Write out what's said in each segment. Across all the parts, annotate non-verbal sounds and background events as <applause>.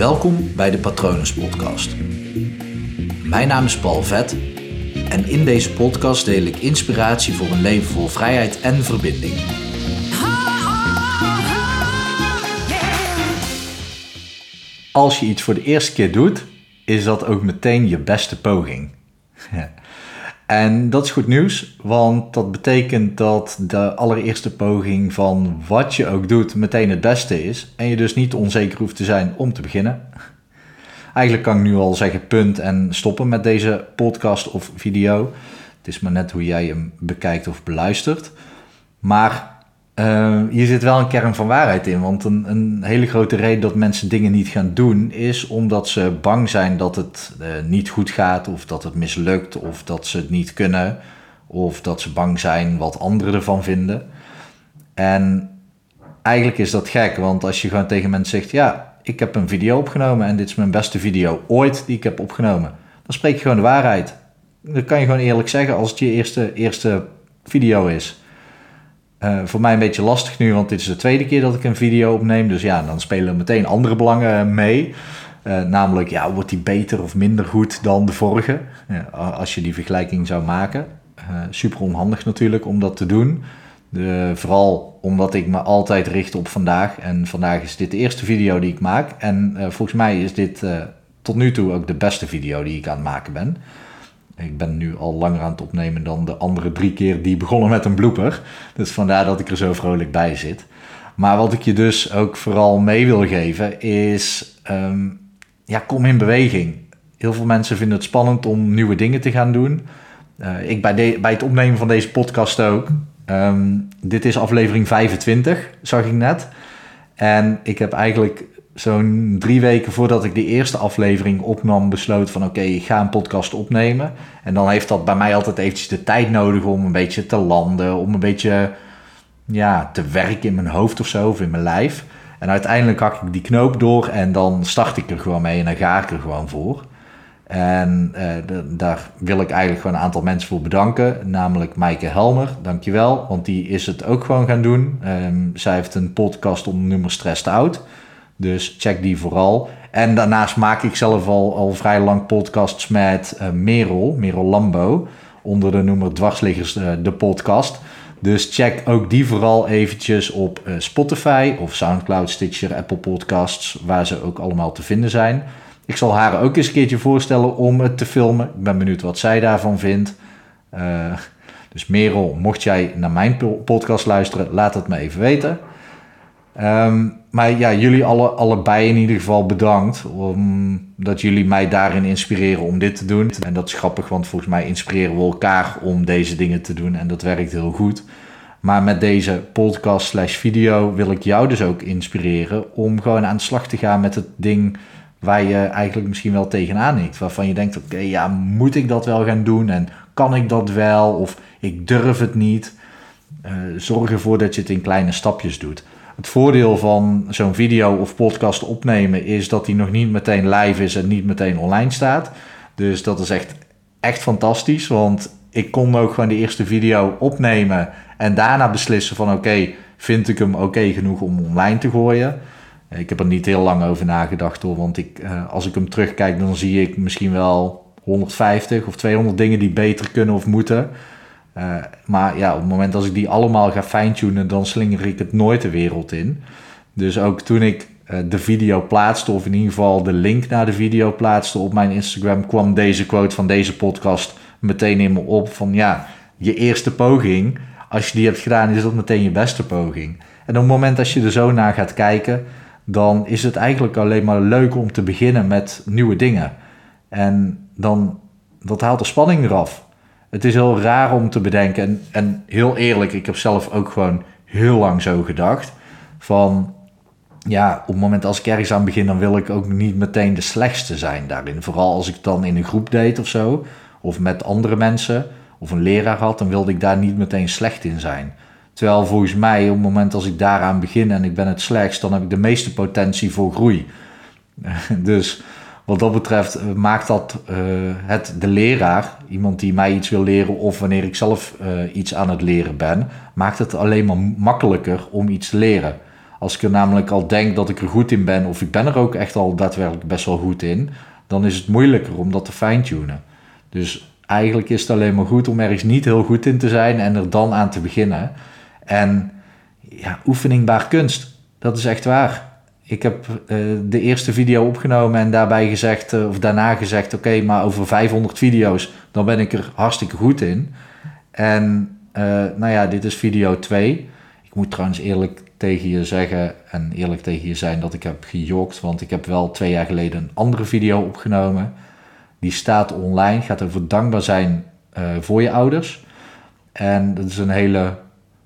Welkom bij de Patronus Podcast. Mijn naam is Paul Vet en in deze podcast deel ik inspiratie voor een leven vol vrijheid en verbinding. Als je iets voor de eerste keer doet, is dat ook meteen je beste poging. <laughs> En dat is goed nieuws, want dat betekent dat de allereerste poging van wat je ook doet meteen het beste is. En je dus niet onzeker hoeft te zijn om te beginnen. Eigenlijk kan ik nu al zeggen punt en stoppen met deze podcast of video. Het is maar net hoe jij hem bekijkt of beluistert. Maar uh, hier zit wel een kern van waarheid in. Want een, een, hele grote reden dat mensen dingen niet gaan doen, is omdat ze bang zijn dat het uh, niet goed gaat, of dat het mislukt, of dat ze het niet kunnen, of dat ze bang zijn wat anderen ervan vinden. En eigenlijk is dat gek, want als je gewoon tegen mensen zegt: Ja, ik heb een video opgenomen en dit is mijn beste video ooit die ik heb opgenomen, dan spreek je gewoon de waarheid. Dat kan je gewoon eerlijk zeggen als het je eerste, eerste video is. Uh, voor mij een beetje lastig nu, want dit is de tweede keer dat ik een video opneem. Dus ja, dan spelen meteen andere belangen mee. Uh, namelijk, ja, wordt die beter of minder goed dan de vorige? Als je die vergelijking zou maken. Super onhandig natuurlijk om dat te doen. De, vooral omdat ik me altijd richt op vandaag. En vandaag is dit de eerste video die ik maak. En volgens mij is dit tot nu toe ook de beste video die ik aan het maken ben. Ik ben nu al langer aan het opnemen dan de andere drie keer die begonnen met een blooper. Dus vandaar dat ik er zo vrolijk bij zit. Maar wat ik je dus ook vooral mee wil geven is, um, ja, kom in beweging. Heel veel mensen vinden het spannend om nieuwe dingen te gaan doen. Uh, ik bij, de, bij het opnemen van deze podcast ook. Um, dit is aflevering 25, zag ik net. En ik heb eigenlijk zo'n drie weken voordat ik de eerste aflevering opnam, besloot van oké, ik ga een podcast opnemen. En dan heeft dat bij mij altijd eventjes de tijd nodig om een beetje te landen, om een beetje ja, te werken in mijn hoofd of zo, of in mijn lijf. En uiteindelijk hak ik die knoop door en dan start ik er gewoon mee en dan ga ik er gewoon voor. En eh, daar wil ik eigenlijk gewoon een aantal mensen voor bedanken. Namelijk Maaike Helmer, dankjewel. Want die is het ook gewoon gaan doen. Um, zij heeft een podcast onder nummer Stressed Out. Dus check die vooral. En daarnaast maak ik zelf al, al vrij lang podcasts met uh, Merel, Merel Lambo, onder de noemer Dwarsliggers uh, de podcast. Dus check ook die vooral eventjes op uh, Spotify of Soundcloud, Stitcher, Apple Podcasts, waar ze ook allemaal te vinden zijn. Ik zal haar ook eens een keertje voorstellen om het te filmen. Ik ben benieuwd wat zij daarvan vindt. dus Merel, mocht jij naar mijn podcast luisteren, laat het me even weten. Um, maar ja, jullie alle, allebei in ieder geval bedankt. Omdat jullie mij daarin inspireren om dit te doen. En dat is grappig, want volgens mij inspireren we elkaar om deze dingen te doen. En dat werkt heel goed. Maar met deze podcast slash video wil ik jou dus ook inspireren om gewoon aan de slag te gaan met het ding waar je eigenlijk misschien wel tegenaan hikt. Waarvan je denkt, oké, ja, moet ik dat wel gaan doen? En kan ik dat wel? Of ik durf het niet. Uh, zorg ervoor dat je het in kleine stapjes doet. Het voordeel van zo'n video of podcast opnemen is dat die nog niet meteen live is en niet meteen online staat. Dus dat is echt, echt fantastisch. Want ik kon ook gewoon de eerste video opnemen en daarna beslissen van oké, vind ik hem oké genoeg om online te gooien. Ik heb er niet heel lang over nagedacht hoor, want ik, eh, als ik hem terugkijk dan zie ik misschien wel 150 of 200 dingen die beter kunnen of moeten. Uh, maar ja, op het moment als ik die allemaal ga fine-tunen, dan slinger ik het nooit de wereld in. Dus ook toen ik uh, de video plaatste, of in ieder geval de link naar de video plaatste op mijn Instagram, kwam deze quote van deze podcast meteen in me op. Van ja, je eerste poging, als je die hebt gedaan, is dat meteen je beste poging. En op het moment als je er zo naar gaat kijken, dan is het eigenlijk alleen maar leuk om te beginnen met nieuwe dingen. En dan, dat haalt de spanning eraf het is heel raar om te bedenken. En, en heel eerlijk, ik heb zelf ook gewoon heel lang zo gedacht. Van ja, op het moment als ik ergens aan begin, dan wil ik ook niet meteen de slechtste zijn daarin. Vooral als ik dan in een groep deed of zo, of met andere mensen, of een leraar had, dan wilde ik daar niet meteen slecht in zijn. Terwijl volgens mij, op het moment als ik daaraan begin en ik ben het slechtst, dan heb ik de meeste potentie voor groei. <laughs> dus wat dat betreft eh, maakt dat uh, het de leraar, iemand die mij iets wil leren of wanneer ik zelf uh, iets aan het leren ben, maakt het alleen maar makkelijker om iets te leren. Als ik er namelijk al denk dat ik er goed in ben, of ik ben er ook echt al daadwerkelijk best wel goed in, dan is het moeilijker om dat te fine-tunen. Dus eigenlijk is het alleen maar goed om ergens niet heel goed in te zijn en er dan aan te beginnen. En ja, oefening kunst. Dat is echt waar. Ik heb uh, de eerste video opgenomen en daarbij gezegd, uh, of daarna gezegd: Oké, maar over 500 video's, dan ben ik er hartstikke goed in. En uh, nou ja, dit is video 2. Ik moet trouwens eerlijk tegen je zeggen en eerlijk tegen je zijn dat ik heb gejokt, want ik heb wel twee jaar geleden een andere video opgenomen. Die staat online, gaat over dankbaar zijn voor je ouders. En dat is een hele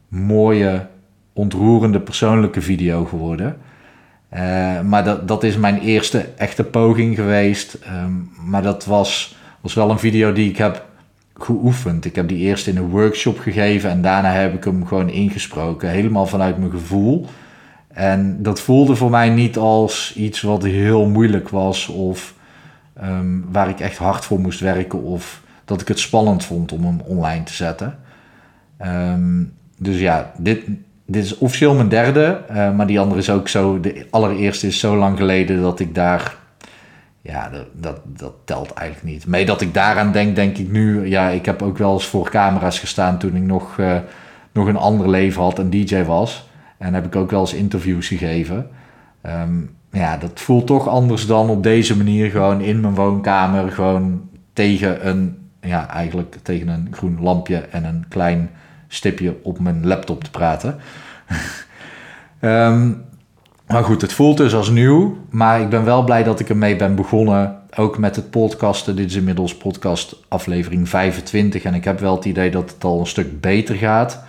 mooie, ontroerende persoonlijke video geworden. Uh, maar dat, dat is mijn eerste echte poging geweest. Um, maar dat was, was wel een video die ik heb geoefend. Ik heb die eerst in een workshop gegeven en daarna heb ik hem gewoon ingesproken. Helemaal vanuit mijn gevoel. En dat voelde voor mij niet als iets wat heel moeilijk was of um, waar ik echt hard voor moest werken of dat ik het spannend vond om hem online te zetten. Um, dus ja, dit, dit is officieel mijn derde, uh, maar die andere is ook zo. De allereerste is zo lang geleden dat ik daar. Ja, dat, dat, dat telt eigenlijk niet. Mee dat ik daaraan denk, denk ik nu. Ja, ik heb ook wel eens voor camera's gestaan toen ik nog, uh, nog een ander leven had en DJ was. En heb ik ook wel eens interviews gegeven. Um, ja, dat voelt toch anders dan op deze manier gewoon in mijn woonkamer. Gewoon tegen een, ja, eigenlijk tegen een groen lampje en een klein stipje op mijn laptop te praten. um, <laughs> maar goed, het voelt dus als nieuw. Maar ik ben wel blij dat ik ermee ben begonnen. Ook met het podcasten. Dit is inmiddels podcast aflevering 25. En ik heb wel het idee dat het al een stuk beter gaat.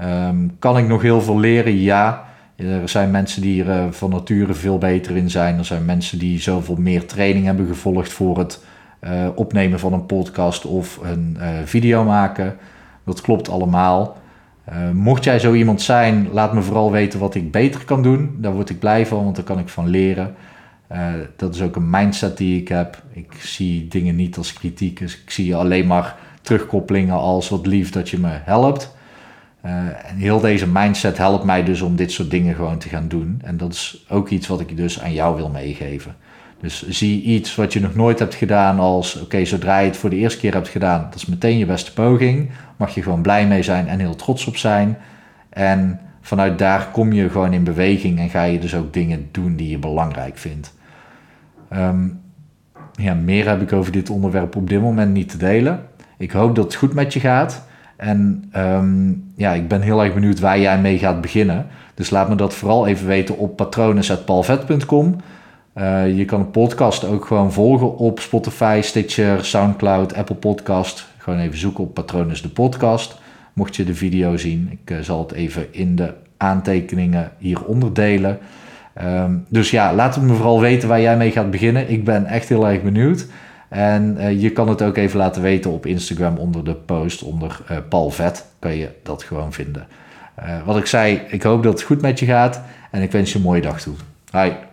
Um, kan ik nog heel veel leren? Ja. Er zijn mensen die er uh, van nature veel beter in zijn. Er zijn mensen die zoveel meer training hebben gevolgd voor het uh, opnemen van een podcast of een uh, video maken. Dat klopt allemaal. Uh, mocht jij zo iemand zijn, laat me vooral weten wat ik beter kan doen. Daar word ik blij van, want daar kan ik van leren. Uh, dat is ook een mindset die ik heb. Ik zie dingen niet als kritiek, dus ik zie alleen maar terugkoppelingen als wat lief dat je me helpt. Uh, en heel deze mindset helpt mij dus om dit soort dingen gewoon te gaan doen. En dat is ook iets wat ik dus aan jou wil meegeven. Dus zie iets wat je nog nooit hebt gedaan als, oké, zodra je het voor de eerste keer hebt gedaan, dat is meteen je beste poging. Mag je gewoon blij mee zijn en heel trots op zijn. En vanuit daar kom je gewoon in beweging en ga je dus ook dingen doen die je belangrijk vindt. Um, ja, meer heb ik over dit onderwerp op dit moment niet te delen. Ik hoop dat het goed met je gaat. En um, ja, ik ben heel erg benieuwd waar jij mee gaat beginnen. Dus laat me dat vooral even weten op patronen.palvet.com. Uh, je kan de podcast ook gewoon volgen op Spotify, Stitcher, Soundcloud, Apple Podcast. Gewoon even zoeken op Patronus de podcast. Mocht je de video zien, ik uh, zal het even in de aantekeningen hieronder delen. Um, dus ja, laat me vooral weten waar jij mee gaat beginnen. Ik ben echt heel erg benieuwd. En uh, je kan het ook even laten weten op Instagram onder de post, onder uh, Paul Vet, kan je dat gewoon vinden. wat ik zei, ik hoop dat het goed met je gaat en ik wens je een mooie dag toe. Hoi.